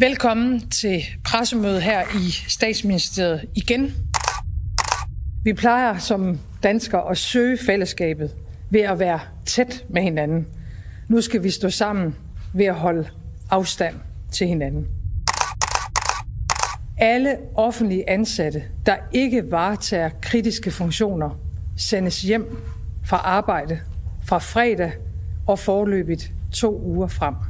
Velkommen til pressemødet her i statsministeriet igen. Vi plejer som danskere at søge fællesskabet ved at være tæt med hinanden. Nu skal vi stå sammen ved at holde afstand til hinanden. Alle offentlige ansatte, der ikke varetager kritiske funktioner, sendes hjem fra arbejde fra fredag og forløbigt to uger frem.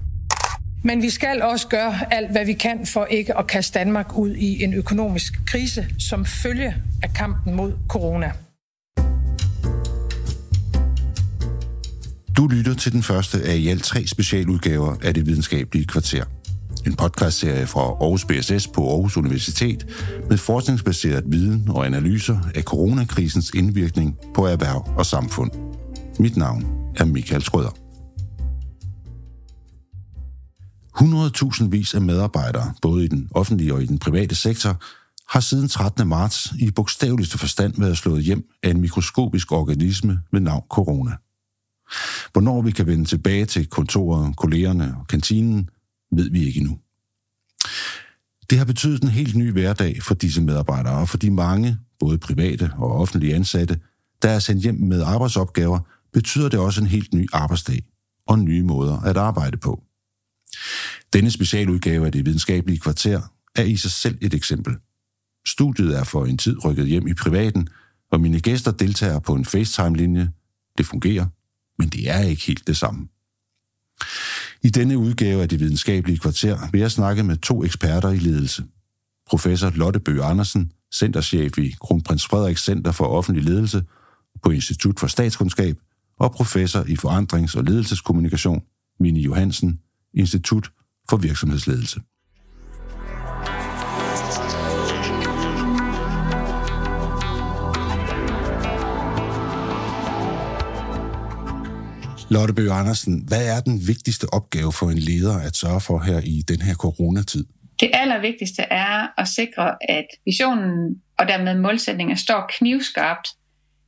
Men vi skal også gøre alt, hvad vi kan for ikke at kaste Danmark ud i en økonomisk krise som følge af kampen mod corona. Du lytter til den første af i alt tre specialudgaver af det videnskabelige kvarter. En podcastserie fra Aarhus BSS på Aarhus Universitet med forskningsbaseret viden og analyser af coronakrisens indvirkning på erhverv og samfund. Mit navn er Michael Skrøder. 100.000 vis af medarbejdere, både i den offentlige og i den private sektor, har siden 13. marts i bogstaveligste forstand været slået hjem af en mikroskopisk organisme med navn corona. Hvornår vi kan vende tilbage til kontoret, kollegerne og kantinen, ved vi ikke endnu. Det har betydet en helt ny hverdag for disse medarbejdere og for de mange, både private og offentlige ansatte, der er sendt hjem med arbejdsopgaver, betyder det også en helt ny arbejdsdag og nye måder at arbejde på. Denne specialudgave af det videnskabelige kvarter er i sig selv et eksempel. Studiet er for en tid rykket hjem i privaten, og mine gæster deltager på en FaceTime-linje. Det fungerer, men det er ikke helt det samme. I denne udgave af det videnskabelige kvarter vil jeg snakke med to eksperter i ledelse. Professor Lotte Bøge Andersen, centerchef i Kronprins Frederiks Center for Offentlig Ledelse på Institut for Statskundskab, og professor i forandrings- og ledelseskommunikation, Mini Johansen, Institut for Virksomhedsledelse. Lotte Bøge Andersen, hvad er den vigtigste opgave for en leder at sørge for her i den her coronatid? Det allervigtigste er at sikre, at visionen og dermed målsætninger står knivskarpt.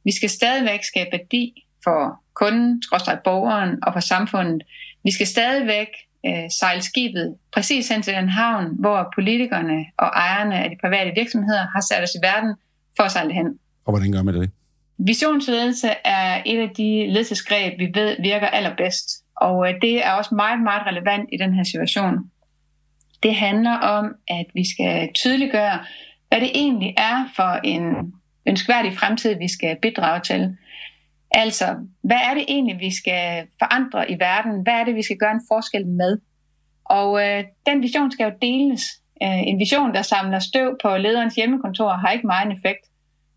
Vi skal stadigvæk skabe værdi for kunden, borgeren og for samfundet. Vi skal stadigvæk øh, sejle skibet præcis hen til den havn, hvor politikerne og ejerne af de private virksomheder har sat os i verden for at sejle hen. Og hvordan gør man det? Visionsledelse er et af de ledelsesgreb, vi ved virker allerbedst. Og øh, det er også meget, meget relevant i den her situation. Det handler om, at vi skal tydeliggøre, hvad det egentlig er for en ønskværdig fremtid, vi skal bidrage til. Altså, hvad er det egentlig, vi skal forandre i verden? Hvad er det, vi skal gøre en forskel med? Og øh, den vision skal jo deles. Øh, en vision, der samler støv på lederens hjemmekontor, har ikke meget effekt.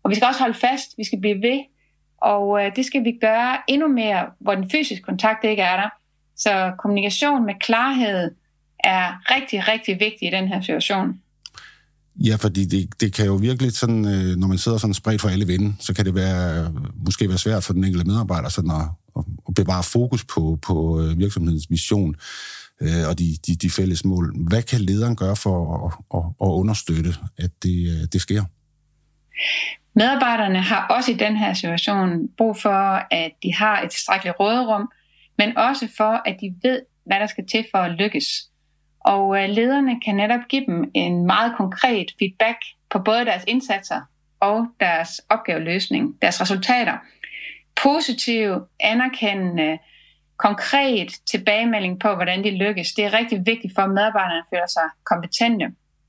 Og vi skal også holde fast, vi skal blive ved, og øh, det skal vi gøre endnu mere, hvor den fysiske kontakt ikke er der. Så kommunikation med klarhed er rigtig, rigtig vigtig i den her situation. Ja, fordi det, det kan jo virkelig sådan, øh, når man sidder sådan spredt for alle vinde, så kan det være, måske være svært for den enkelte medarbejder sådan at, at bevare fokus på, på øh, virksomhedens mission øh, og de, de, de fælles mål. Hvad kan lederen gøre for at, at, at understøtte, at det, øh, det sker? Medarbejderne har også i den her situation brug for, at de har et tilstrækkeligt råderum, men også for, at de ved, hvad der skal til for at lykkes. Og øh, lederne kan netop give dem en meget konkret feedback på både deres indsatser og deres opgaveløsning, deres resultater. Positiv, anerkendende, konkret tilbagemelding på, hvordan de lykkes. Det er rigtig vigtigt for, at medarbejderne føler sig kompetente.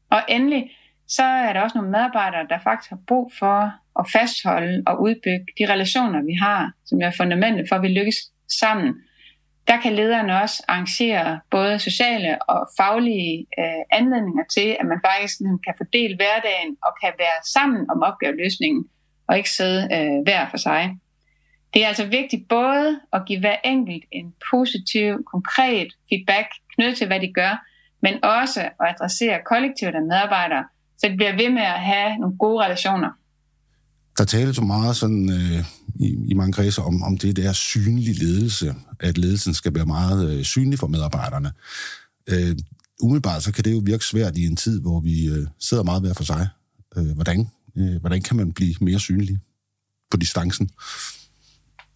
Og endelig, så er der også nogle medarbejdere, der faktisk har brug for at fastholde og udbygge de relationer, vi har, som er fundamentet for, at vi lykkes sammen. Der kan lederen også arrangere både sociale og faglige øh, anledninger til, at man faktisk kan fordele hverdagen og kan være sammen om opgaveløsningen, og ikke sidde øh, hver for sig. Det er altså vigtigt både at give hver enkelt en positiv, konkret feedback knyttet til, hvad de gør, men også at adressere kollektivet af medarbejdere, så det bliver ved med at have nogle gode relationer. Der tales så meget sådan, øh, i, i mange kredse om, om det der synlig ledelse, at ledelsen skal være meget øh, synlig for medarbejderne. Øh, umiddelbart så kan det jo virke svært i en tid, hvor vi øh, sidder meget hver for sig. Øh, hvordan, øh, hvordan kan man blive mere synlig på distancen?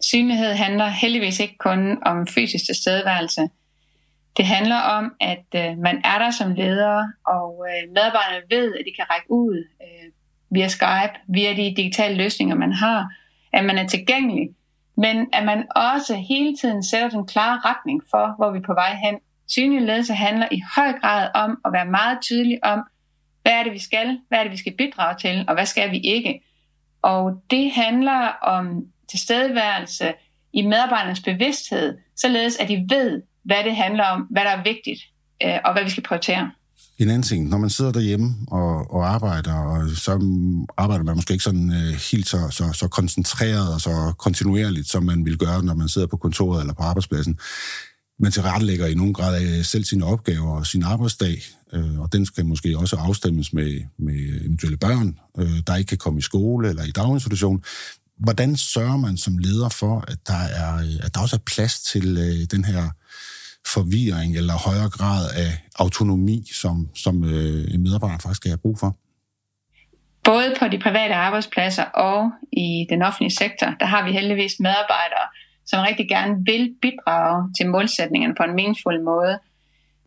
Synlighed handler heldigvis ikke kun om fysisk tilstedeværelse. Det handler om, at øh, man er der som leder, og øh, medarbejderne ved, at de kan række ud øh, via Skype, via de digitale løsninger, man har, at man er tilgængelig, men at man også hele tiden sætter den klare retning for, hvor vi er på vej hen. Synlig ledelse handler i høj grad om at være meget tydelig om, hvad er det, vi skal, hvad er det, vi skal bidrage til, og hvad skal vi ikke. Og det handler om tilstedeværelse i medarbejdernes bevidsthed, således at de ved, hvad det handler om, hvad der er vigtigt, øh, og hvad vi skal prioritere. En anden ting, når man sidder derhjemme og, og arbejder, og så arbejder man måske ikke sådan øh, helt så, så, så koncentreret og så kontinuerligt, som man vil gøre, når man sidder på kontoret eller på arbejdspladsen. Man tilrettelægger i nogen grad øh, selv sine opgaver og sin arbejdsdag, øh, og den skal måske også afstemmes med, med eventuelle børn, øh, der ikke kan komme i skole eller i daginstitution. Hvordan sørger man som leder for, at der, er, øh, at der også er plads til øh, den her forvirring eller højere grad af autonomi, som, som øh, en medarbejder faktisk skal brug for? Både på de private arbejdspladser og i den offentlige sektor, der har vi heldigvis medarbejdere, som rigtig gerne vil bidrage til målsætningerne på en meningsfuld måde.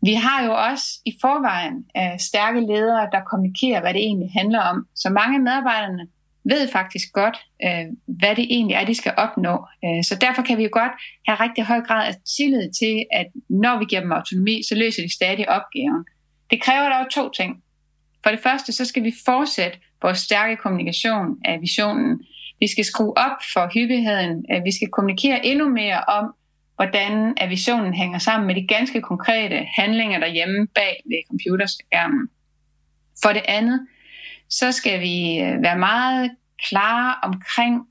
Vi har jo også i forvejen øh, stærke ledere, der kommunikerer, hvad det egentlig handler om. Så mange af medarbejderne ved faktisk godt, øh, hvad det egentlig er, de skal opnå. Øh, så derfor kan vi jo godt have rigtig høj grad af tillid til, at når vi giver dem autonomi, så løser de stadig opgaven. Det kræver dog to ting. For det første, så skal vi fortsætte vores stærke kommunikation af visionen. Vi skal skrue op for hyppigheden. Øh, vi skal kommunikere endnu mere om, hvordan at visionen hænger sammen med de ganske konkrete handlinger derhjemme bag ved computerskærmen. For det andet, så skal vi øh, være meget klare omkring,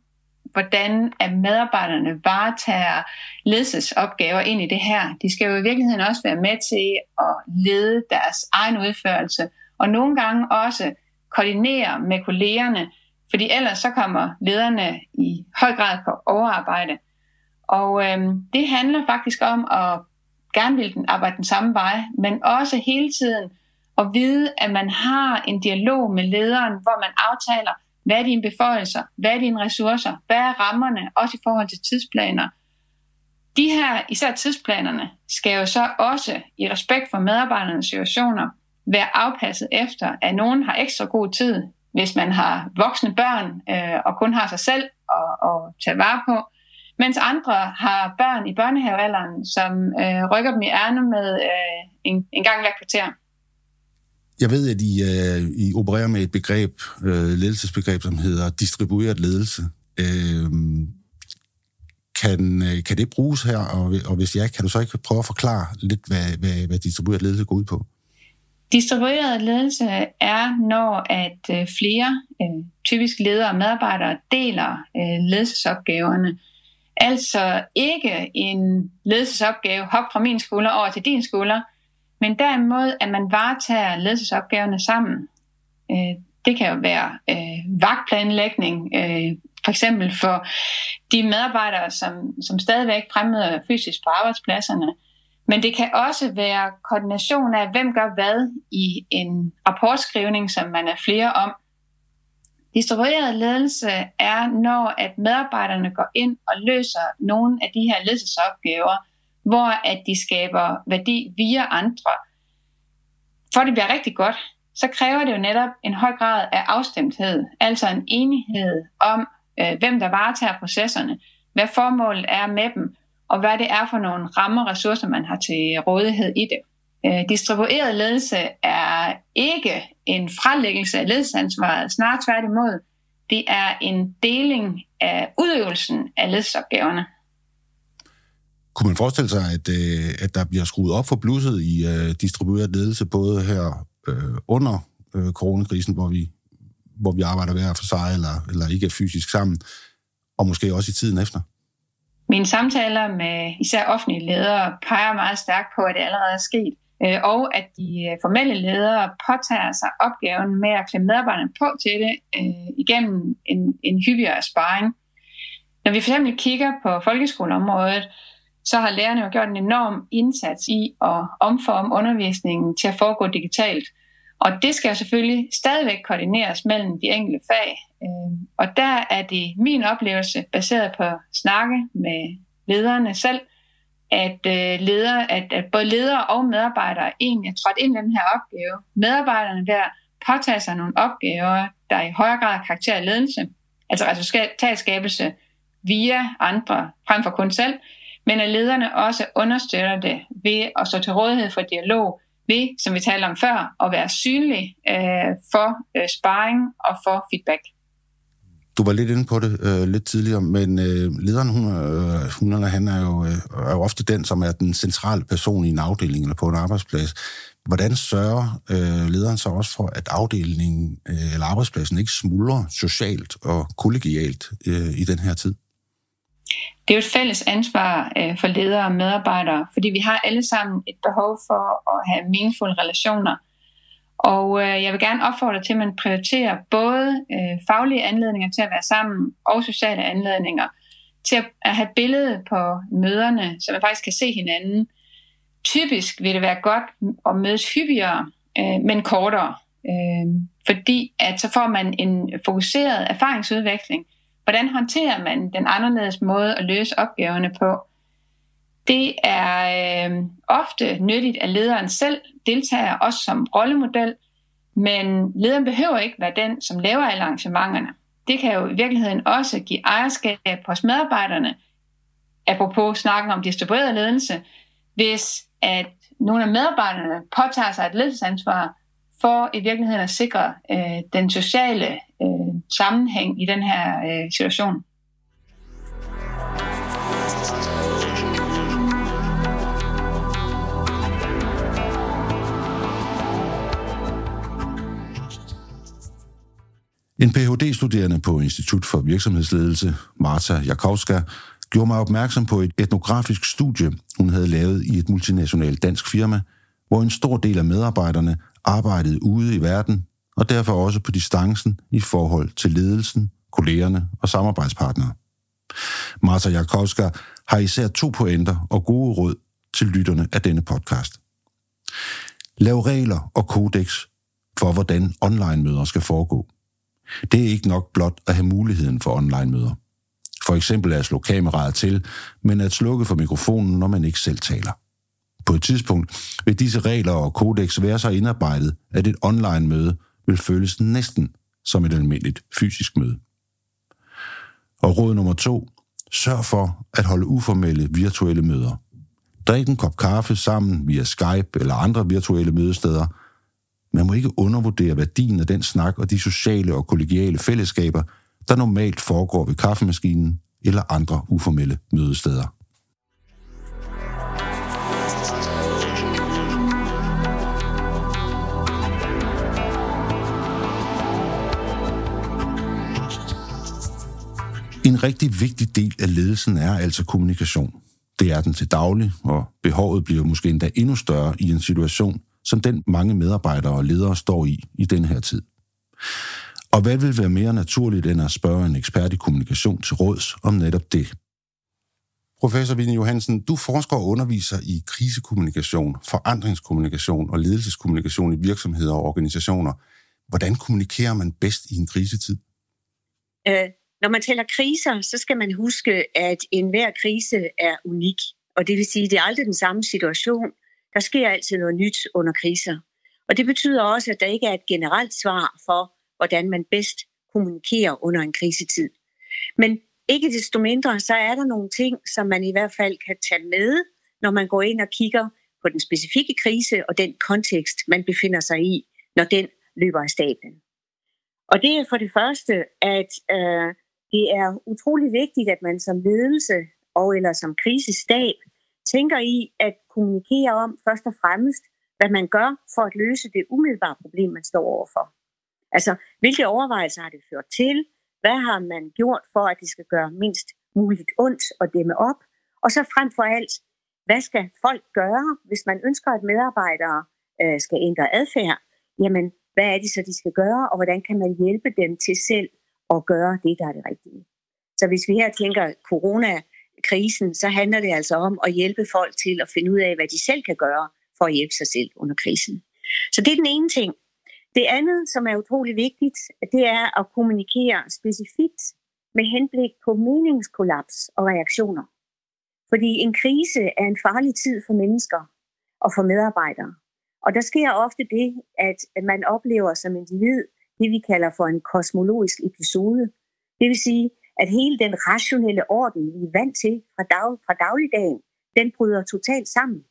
hvordan at medarbejderne varetager ledelsesopgaver ind i det her. De skal jo i virkeligheden også være med til at lede deres egen udførelse, og nogle gange også koordinere med kollegerne, fordi ellers så kommer lederne i høj grad på overarbejde. Og øhm, det handler faktisk om at gerne vil den arbejde den samme vej, men også hele tiden at vide, at man har en dialog med lederen, hvor man aftaler, hvad er dine beføjelser, hvad er dine ressourcer, hvad er rammerne, også i forhold til tidsplaner. De her, især tidsplanerne, skal jo så også i respekt for medarbejdernes situationer være afpasset efter, at nogen har ekstra god tid, hvis man har voksne børn øh, og kun har sig selv at, at tage vare på, mens andre har børn i børnehavealderen, som øh, rykker dem i ærne med øh, en, en gang hver kvarter. Jeg ved, at I, uh, I opererer med et begreb, uh, ledelsesbegreb, som hedder distribueret ledelse. Uh, kan, uh, kan det bruges her, og, og hvis ja, kan du så ikke prøve at forklare lidt, hvad, hvad, hvad distribueret ledelse går ud på? Distribueret ledelse er, når at flere, typisk ledere og medarbejdere, deler ledelsesopgaverne. Altså ikke en ledelsesopgave, hop fra min skulder over til din skulder, men derimod, at man varetager ledelsesopgaverne sammen. Øh, det kan jo være øh, vagtplanlægning, øh, for eksempel for de medarbejdere, som, som stadigvæk fremmøder fysisk på arbejdspladserne. Men det kan også være koordination af, hvem gør hvad i en rapportskrivning, som man er flere om. Distribueret ledelse er, når at medarbejderne går ind og løser nogle af de her ledelsesopgaver, hvor at de skaber værdi via andre. For det bliver rigtig godt, så kræver det jo netop en høj grad af afstemthed, altså en enighed om, øh, hvem der varetager processerne, hvad formålet er med dem, og hvad det er for nogle rammer og ressourcer, man har til rådighed i det. Øh, distribueret ledelse er ikke en frelæggelse af ledelsesansvaret, snarere tværtimod. Det er en deling af udøvelsen af ledelsesopgaverne. Kunne man forestille sig, at, øh, at der bliver skruet op for blusset i øh, distribueret ledelse, både her øh, under øh, coronakrisen, hvor vi, hvor vi arbejder hver for sig, eller, eller ikke er fysisk sammen, og måske også i tiden efter? Mine samtaler med især offentlige ledere peger meget stærkt på, at det allerede er sket, øh, og at de øh, formelle ledere påtager sig opgaven med at klemme medarbejderne på til det øh, igennem en, en hyppigere sparring. Når vi for eksempel kigger på folkeskoleområdet, så har lærerne jo gjort en enorm indsats i at omforme undervisningen til at foregå digitalt. Og det skal selvfølgelig stadigvæk koordineres mellem de enkelte fag. Øh, og der er det min oplevelse, baseret på snakke med lederne selv, at, ledere, leder, at, at både ledere og medarbejdere egentlig er trådt ind i den her opgave. Medarbejderne der påtager sig nogle opgaver, der i højere grad har karakter af ledelse, altså resultatskabelse via andre, frem for kun selv, men at lederne også understøtter det ved at stå til rådighed for dialog, ved, som vi talte om før, at være synlig øh, for øh, sparring og for feedback. Du var lidt inde på det øh, lidt tidligere, men øh, lederen, hun, øh, hun eller han er jo, øh, er jo ofte den, som er den centrale person i en afdeling eller på en arbejdsplads. Hvordan sørger øh, lederen så også for, at afdelingen øh, eller arbejdspladsen ikke smuldrer socialt og kollegialt øh, i den her tid? Det er jo et fælles ansvar øh, for ledere og medarbejdere, fordi vi har alle sammen et behov for at have meningsfulde relationer. Og øh, jeg vil gerne opfordre til, at man prioriterer både øh, faglige anledninger til at være sammen og sociale anledninger til at, have billede på møderne, så man faktisk kan se hinanden. Typisk vil det være godt at mødes hyppigere, men kortere. Fordi at så får man en fokuseret erfaringsudveksling, Hvordan håndterer man den anderledes måde at løse opgaverne på? Det er øh, ofte nyttigt, at lederen selv deltager, også som rollemodel, men lederen behøver ikke være den, som laver alle arrangementerne. Det kan jo i virkeligheden også give ejerskab hos medarbejderne, apropos snakken om distribueret ledelse, hvis at nogle af medarbejderne påtager sig et ledelsesansvar for i virkeligheden at sikre øh, den sociale øh, sammenhæng i den her øh, situation. En Ph.D.-studerende på Institut for Virksomhedsledelse, Marta Jakowska, gjorde mig opmærksom på et etnografisk studie, hun havde lavet i et multinationalt dansk firma, hvor en stor del af medarbejderne arbejdet ude i verden, og derfor også på distancen i forhold til ledelsen, kollegerne og samarbejdspartnere. Marta Jakowska har især to pointer og gode råd til lytterne af denne podcast. Lav regler og kodex for, hvordan online-møder skal foregå. Det er ikke nok blot at have muligheden for online-møder. For eksempel at slå kameraet til, men at slukke for mikrofonen, når man ikke selv taler. På et tidspunkt vil disse regler og kodex være så indarbejdet, at et online-møde vil føles næsten som et almindeligt fysisk møde. Og råd nummer to. Sørg for at holde uformelle virtuelle møder. Drik en kop kaffe sammen via Skype eller andre virtuelle mødesteder. Man må ikke undervurdere værdien af den snak og de sociale og kollegiale fællesskaber, der normalt foregår ved kaffemaskinen eller andre uformelle mødesteder. En rigtig vigtig del af ledelsen er altså kommunikation. Det er den til daglig, og behovet bliver måske endda endnu større i en situation, som den mange medarbejdere og ledere står i i den her tid. Og hvad vil være mere naturligt end at spørge en ekspert i kommunikation til råds om netop det? Professor Vinnie Johansen, du forsker og underviser i krisekommunikation, forandringskommunikation og ledelseskommunikation i virksomheder og organisationer. Hvordan kommunikerer man bedst i en krisetid? Øh, når man taler kriser, så skal man huske, at enhver krise er unik. Og det vil sige, at det er aldrig den samme situation. Der sker altid noget nyt under kriser. Og det betyder også, at der ikke er et generelt svar for, hvordan man bedst kommunikerer under en krisetid. Men ikke desto mindre, så er der nogle ting, som man i hvert fald kan tage med, når man går ind og kigger på den specifikke krise og den kontekst, man befinder sig i, når den løber af staten. Og det er for det første, at øh, det er utrolig vigtigt, at man som ledelse og eller som krisestab tænker i at kommunikere om først og fremmest, hvad man gør for at løse det umiddelbare problem, man står overfor. Altså, hvilke overvejelser har det ført til? Hvad har man gjort for, at det skal gøre mindst muligt ondt og dæmme op? Og så frem for alt, hvad skal folk gøre, hvis man ønsker, at medarbejdere øh, skal ændre adfærd? Jamen, hvad er det så, de skal gøre, og hvordan kan man hjælpe dem til selv at gøre det, der er det rigtige. Så hvis vi her tænker coronakrisen, så handler det altså om at hjælpe folk til at finde ud af, hvad de selv kan gøre for at hjælpe sig selv under krisen. Så det er den ene ting. Det andet, som er utrolig vigtigt, det er at kommunikere specifikt med henblik på meningskollaps og reaktioner. Fordi en krise er en farlig tid for mennesker og for medarbejdere. Og der sker ofte det, at man oplever som individ det, vi kalder for en kosmologisk episode. Det vil sige, at hele den rationelle orden, vi er vant til fra, dag, fra dagligdagen, den bryder totalt sammen.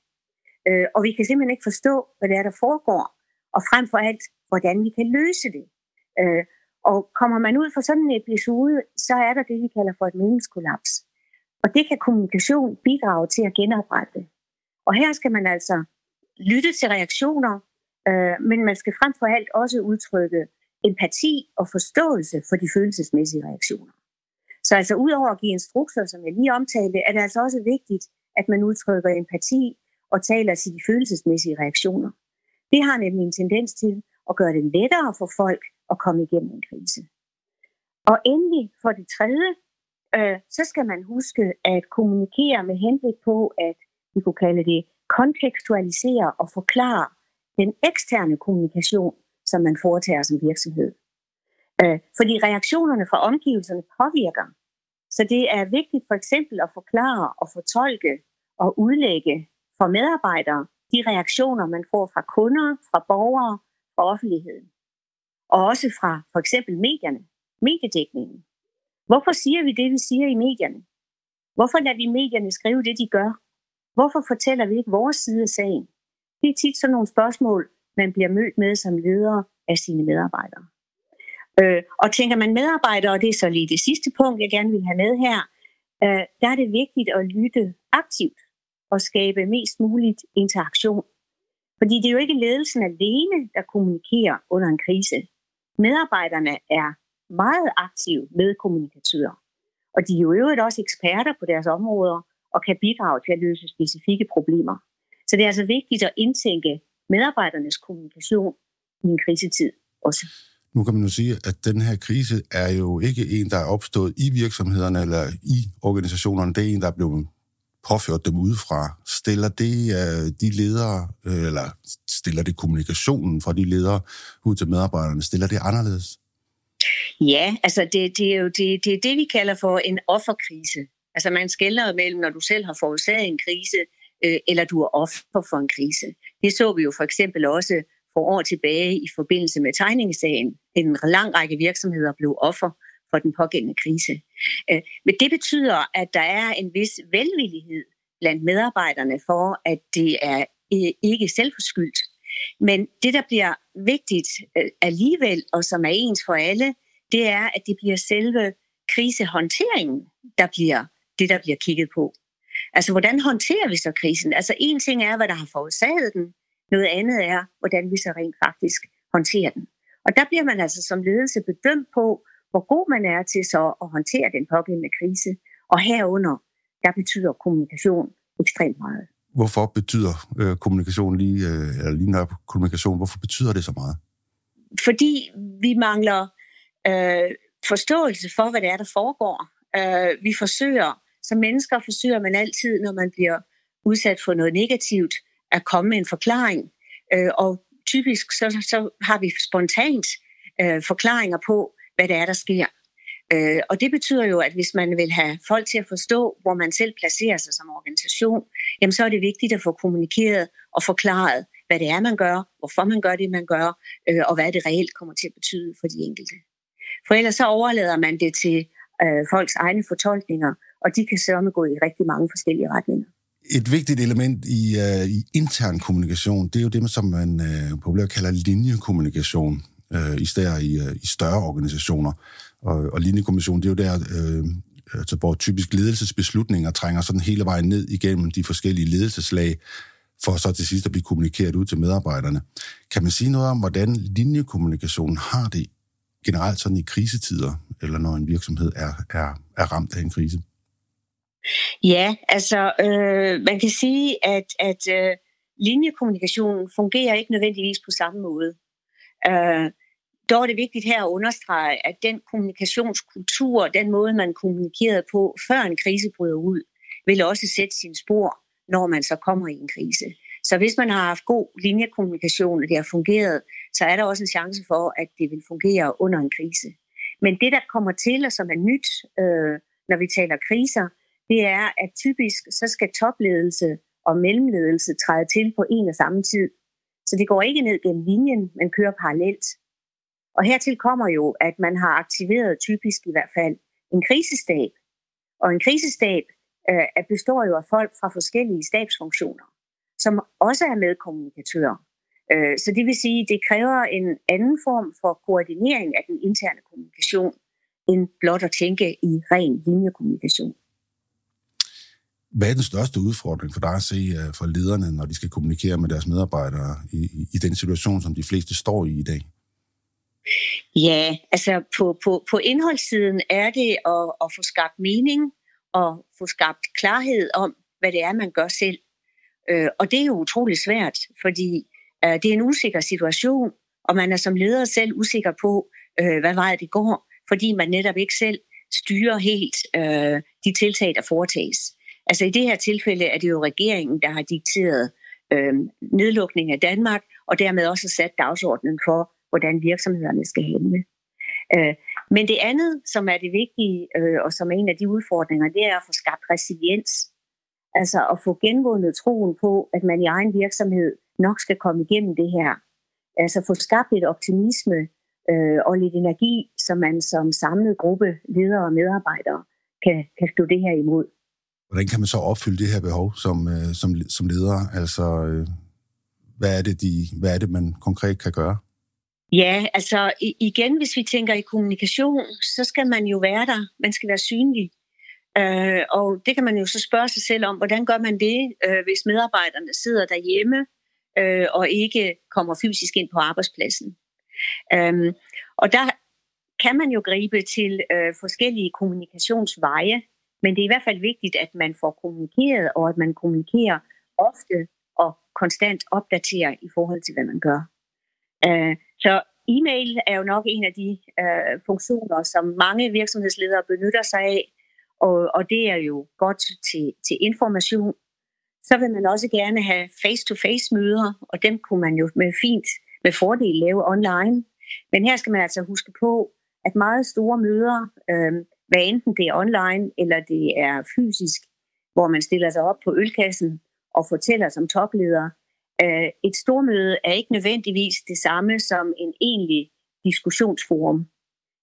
Øh, og vi kan simpelthen ikke forstå, hvad det er, der foregår, og frem for alt, hvordan vi kan løse det. Øh, og kommer man ud for sådan en episode, så er der det, vi kalder for et meningskollaps. Og det kan kommunikation bidrage til at genoprette. Og her skal man altså lytte til reaktioner, øh, men man skal frem for alt også udtrykke empati og forståelse for de følelsesmæssige reaktioner. Så altså udover at give instrukser, som jeg lige omtalte, er det altså også vigtigt, at man udtrykker empati og taler til de følelsesmæssige reaktioner. Det har nemlig en tendens til at gøre det lettere for folk at komme igennem en krise. Og endelig for det tredje, øh, så skal man huske at kommunikere med henblik på, at vi kunne kalde det kontekstualisere og forklare den eksterne kommunikation, som man foretager som virksomhed. Øh, fordi reaktionerne fra omgivelserne påvirker. Så det er vigtigt for eksempel at forklare og fortolke og udlægge for medarbejdere de reaktioner, man får fra kunder, fra borgere, fra offentligheden. Og også fra for eksempel medierne, mediedækningen. Hvorfor siger vi det, vi siger i medierne? Hvorfor lader vi medierne skrive det, de gør? Hvorfor fortæller vi ikke vores side af sagen? Det er tit sådan nogle spørgsmål, man bliver mødt med som leder af sine medarbejdere. Øh, og tænker man medarbejdere, og det er så lige det sidste punkt, jeg gerne vil have med her, øh, der er det vigtigt at lytte aktivt og skabe mest muligt interaktion. Fordi det er jo ikke ledelsen alene, der kommunikerer under en krise. Medarbejderne er meget aktive medkommunikatører. Og de er jo øvrigt også eksperter på deres områder og kan bidrage til at løse specifikke problemer. Så det er altså vigtigt at indtænke medarbejdernes kommunikation i en krisetid også. Nu kan man jo sige, at den her krise er jo ikke en, der er opstået i virksomhederne eller i organisationerne. Det er en, der er blevet påført dem udefra. Stiller det uh, de ledere, uh, eller stiller det kommunikationen fra de ledere ud til medarbejderne, stiller det anderledes? Ja, altså det, det er jo det, det, er det, vi kalder for en offerkrise. Altså man skælder mellem, når du selv har forårsaget en krise, øh, eller du er offer for en krise. Det så vi jo for eksempel også for år tilbage i forbindelse med tegningssagen. En lang række virksomheder blev offer for den pågældende krise. Øh, men det betyder, at der er en vis velvillighed blandt medarbejderne for, at det er øh, ikke selvforskyldt. Men det, der bliver vigtigt øh, alligevel, og som er ens for alle, det er, at det bliver selve krisehåndteringen, der bliver det, der bliver kigget på. Altså, hvordan håndterer vi så krisen? Altså, en ting er, hvad der har forårsaget den. Noget andet er, hvordan vi så rent faktisk håndterer den. Og der bliver man altså som ledelse bedømt på, hvor god man er til så at håndtere den pågældende krise. Og herunder, der betyder kommunikation ekstremt meget. Hvorfor betyder øh, kommunikation lige, øh, eller lige nok kommunikation, hvorfor betyder det så meget? Fordi vi mangler øh, forståelse for, hvad det er, der foregår. Øh, vi forsøger, som mennesker forsøger man altid, når man bliver udsat for noget negativt, at komme med en forklaring. Øh, og typisk så, så har vi spontant øh, forklaringer på, hvad det er, der sker. Øh, og det betyder jo, at hvis man vil have folk til at forstå, hvor man selv placerer sig som organisation, jamen så er det vigtigt at få kommunikeret og forklaret, hvad det er, man gør, hvorfor man gør det, man gør, øh, og hvad det reelt kommer til at betyde for de enkelte. For ellers så overlader man det til øh, folks egne fortolkninger, og de kan sørme gå i rigtig mange forskellige retninger. Et vigtigt element i, uh, i intern kommunikation, det er jo det, som man uh, populært kalder linjekommunikation uh, især i, uh, i større organisationer. Og, og linjekommunikation, det er jo der, uh, altså, hvor typisk ledelsesbeslutninger trænger sådan hele vejen ned igennem de forskellige ledelseslag, for så til sidst at blive kommunikeret ud til medarbejderne. Kan man sige noget om, hvordan linjekommunikationen har det generelt sådan i krisetider, eller når en virksomhed er, er, er ramt af en krise? Ja, altså øh, man kan sige, at, at øh, linjekommunikationen fungerer ikke nødvendigvis på samme måde. Øh, dog er det vigtigt her at understrege, at den kommunikationskultur, den måde, man kommunikerede på, før en krise bryder ud, vil også sætte sin spor, når man så kommer i en krise. Så hvis man har haft god linjekommunikation, og det har fungeret, så er der også en chance for, at det vil fungere under en krise. Men det, der kommer til, og som er nyt, øh, når vi taler kriser, det er, at typisk så skal topledelse og mellemledelse træde til på en og samme tid. Så det går ikke ned gennem linjen, man kører parallelt. Og hertil kommer jo, at man har aktiveret typisk i hvert fald en krisestab. Og en krisestab øh, består jo af folk fra forskellige stabsfunktioner, som også er medkommunikatører. Øh, så det vil sige, at det kræver en anden form for koordinering af den interne kommunikation, end blot at tænke i ren linjekommunikation. Hvad er den største udfordring for dig at se øh, for lederne, når de skal kommunikere med deres medarbejdere i, i den situation, som de fleste står i i dag? Ja, altså på, på, på indholdssiden er det at, at få skabt mening og få skabt klarhed om, hvad det er, man gør selv. Øh, og det er jo utrolig svært, fordi øh, det er en usikker situation, og man er som leder selv usikker på, øh, hvad vej det går, fordi man netop ikke selv styrer helt øh, de tiltag, der foretages. Altså i det her tilfælde er det jo regeringen, der har dikteret øh, nedlukning af Danmark, og dermed også sat dagsordenen for, hvordan virksomhederne skal handle. Øh, men det andet, som er det vigtige, øh, og som er en af de udfordringer, det er at få skabt resiliens. Altså at få genvundet troen på, at man i egen virksomhed nok skal komme igennem det her. Altså få skabt lidt optimisme øh, og lidt energi, så man som samlet gruppe ledere og medarbejdere kan, kan stå det her imod. Hvordan kan man så opfylde det her behov som, øh, som, som leder? Altså, øh, hvad, er det, de, hvad er det, man konkret kan gøre? Ja, altså igen, hvis vi tænker i kommunikation, så skal man jo være der. Man skal være synlig. Øh, og det kan man jo så spørge sig selv om, hvordan gør man det, øh, hvis medarbejderne sidder derhjemme øh, og ikke kommer fysisk ind på arbejdspladsen. Øh, og der kan man jo gribe til øh, forskellige kommunikationsveje, men det er i hvert fald vigtigt, at man får kommunikeret, og at man kommunikerer ofte og konstant opdaterer i forhold til, hvad man gør. Øh, så e-mail er jo nok en af de øh, funktioner, som mange virksomhedsledere benytter sig af, og, og det er jo godt til, til information. Så vil man også gerne have face-to-face møder, og dem kunne man jo med fint med fordel lave online. Men her skal man altså huske på, at meget store møder, øh, hvad enten det er online eller det er fysisk, hvor man stiller sig op på ølkassen og fortæller som topleder, øh, et stormøde er ikke nødvendigvis det samme som en egentlig diskussionsforum.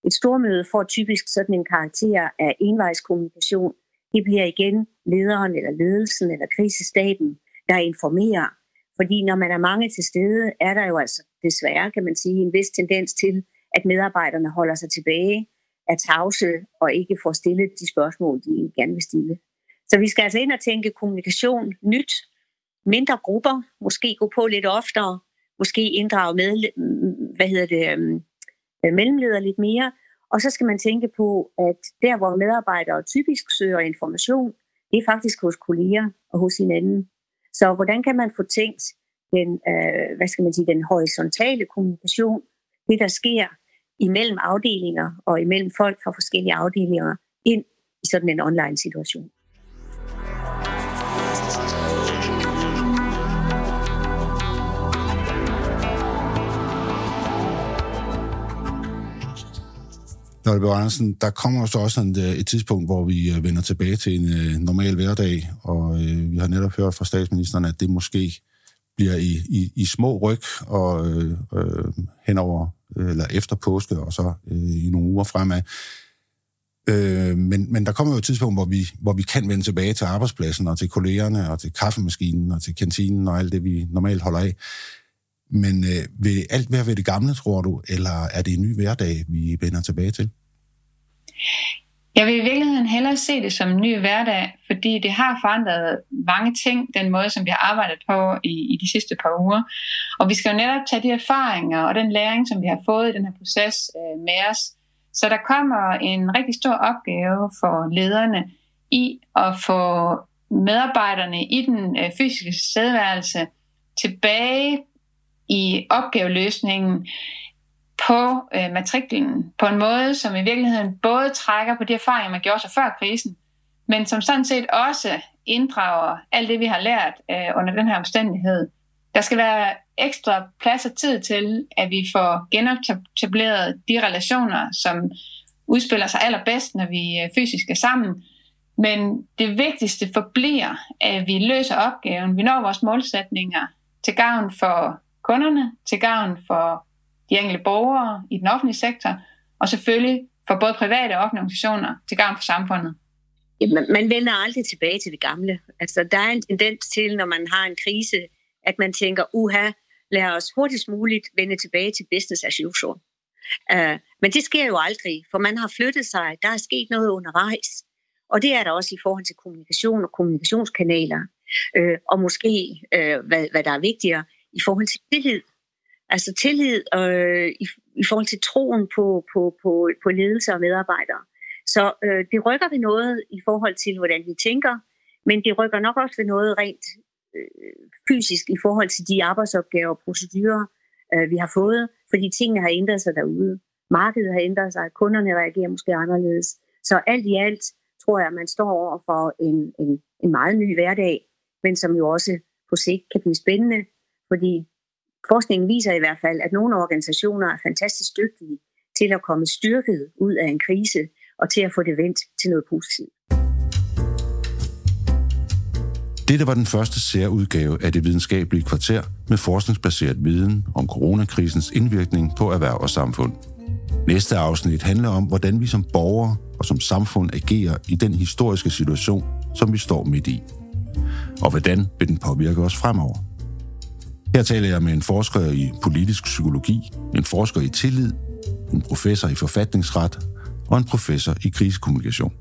Et stormøde får typisk sådan en karakter af envejskommunikation. Det bliver igen lederen eller ledelsen eller krisestaben, der informerer. Fordi når man er mange til stede, er der jo altså desværre, kan man sige, en vis tendens til, at medarbejderne holder sig tilbage, er tavse og ikke får stillet de spørgsmål, de gerne vil stille. Så vi skal altså ind og tænke kommunikation nyt, mindre grupper, måske gå på lidt oftere, måske inddrage med, hvad hedder det, øhm, mellemledere lidt mere. Og så skal man tænke på, at der, hvor medarbejdere typisk søger information, det er faktisk hos kolleger og hos hinanden. Så hvordan kan man få tænkt den, øh, hvad skal man sige, den horisontale kommunikation, det der sker imellem afdelinger og imellem folk fra forskellige afdelinger, ind i sådan en online situation. Nolbe Andersen, der kommer så også et, øh, et tidspunkt, hvor vi øh, vender tilbage til en uh, normal hverdag, og øh, vi har netop hørt fra statsministeren, at det måske bliver i, i, i små ryg og øh, øh, henover øh, eller efter påske, og så øh, i nogle uger fremad. Øh, men, men der kommer jo et tidspunkt, hvor vi, hvor vi kan vende tilbage til arbejdspladsen, og til kollegerne, og til kaffemaskinen, og til kantinen, og alt det, vi normalt holder af. Men øh, vil alt være ved det gamle, tror du, eller er det en ny hverdag, vi vender tilbage til? Jeg vil i virkeligheden hellere se det som en ny hverdag, fordi det har forandret mange ting, den måde, som vi har arbejdet på i, i de sidste par uger. Og vi skal jo netop tage de erfaringer og den læring, som vi har fået i den her proces øh, med os. Så der kommer en rigtig stor opgave for lederne i at få medarbejderne i den øh, fysiske sædværelse tilbage i opgaveløsningen på øh, matriklen på en måde, som i virkeligheden både trækker på de erfaringer, man gjorde sig før krisen, men som sådan set også inddrager alt det, vi har lært øh, under den her omstændighed. Der skal være ekstra plads og tid til, at vi får genetableret de relationer, som udspiller sig allerbedst, når vi øh, fysisk er sammen. Men det vigtigste forbliver, at vi løser opgaven, vi når vores målsætninger til gavn for kunderne, til gavn for de enkelte borgere i den offentlige sektor, og selvfølgelig for både private og offentlige organisationer til gavn for samfundet. Jamen, man vender aldrig tilbage til det gamle. Altså, der er en tendens til, når man har en krise, at man tænker, uha, lad os hurtigst muligt vende tilbage til business as usual. Uh, men det sker jo aldrig, for man har flyttet sig, der er sket noget undervejs. Og det er der også i forhold til kommunikation og kommunikationskanaler. Uh, og måske, uh, hvad, hvad der er vigtigere, i forhold til tillid. Altså tillid øh, i, i forhold til troen på, på, på, på ledelse og medarbejdere. Så øh, det rykker ved noget i forhold til, hvordan vi tænker, men det rykker nok også ved noget rent øh, fysisk i forhold til de arbejdsopgaver og procedurer, øh, vi har fået, fordi tingene har ændret sig derude. Markedet har ændret sig, kunderne reagerer måske anderledes. Så alt i alt tror jeg, at man står over for en, en, en meget ny hverdag, men som jo også på sigt kan blive spændende, fordi forskningen viser i hvert fald, at nogle organisationer er fantastisk dygtige til at komme styrket ud af en krise og til at få det vendt til noget positivt. Dette var den første særudgave af det videnskabelige kvarter med forskningsbaseret viden om coronakrisens indvirkning på erhverv og samfund. Næste afsnit handler om, hvordan vi som borgere og som samfund agerer i den historiske situation, som vi står midt i. Og hvordan vil den påvirke os fremover? Her taler jeg med en forsker i politisk psykologi, en forsker i tillid, en professor i forfatningsret og en professor i krisekommunikation.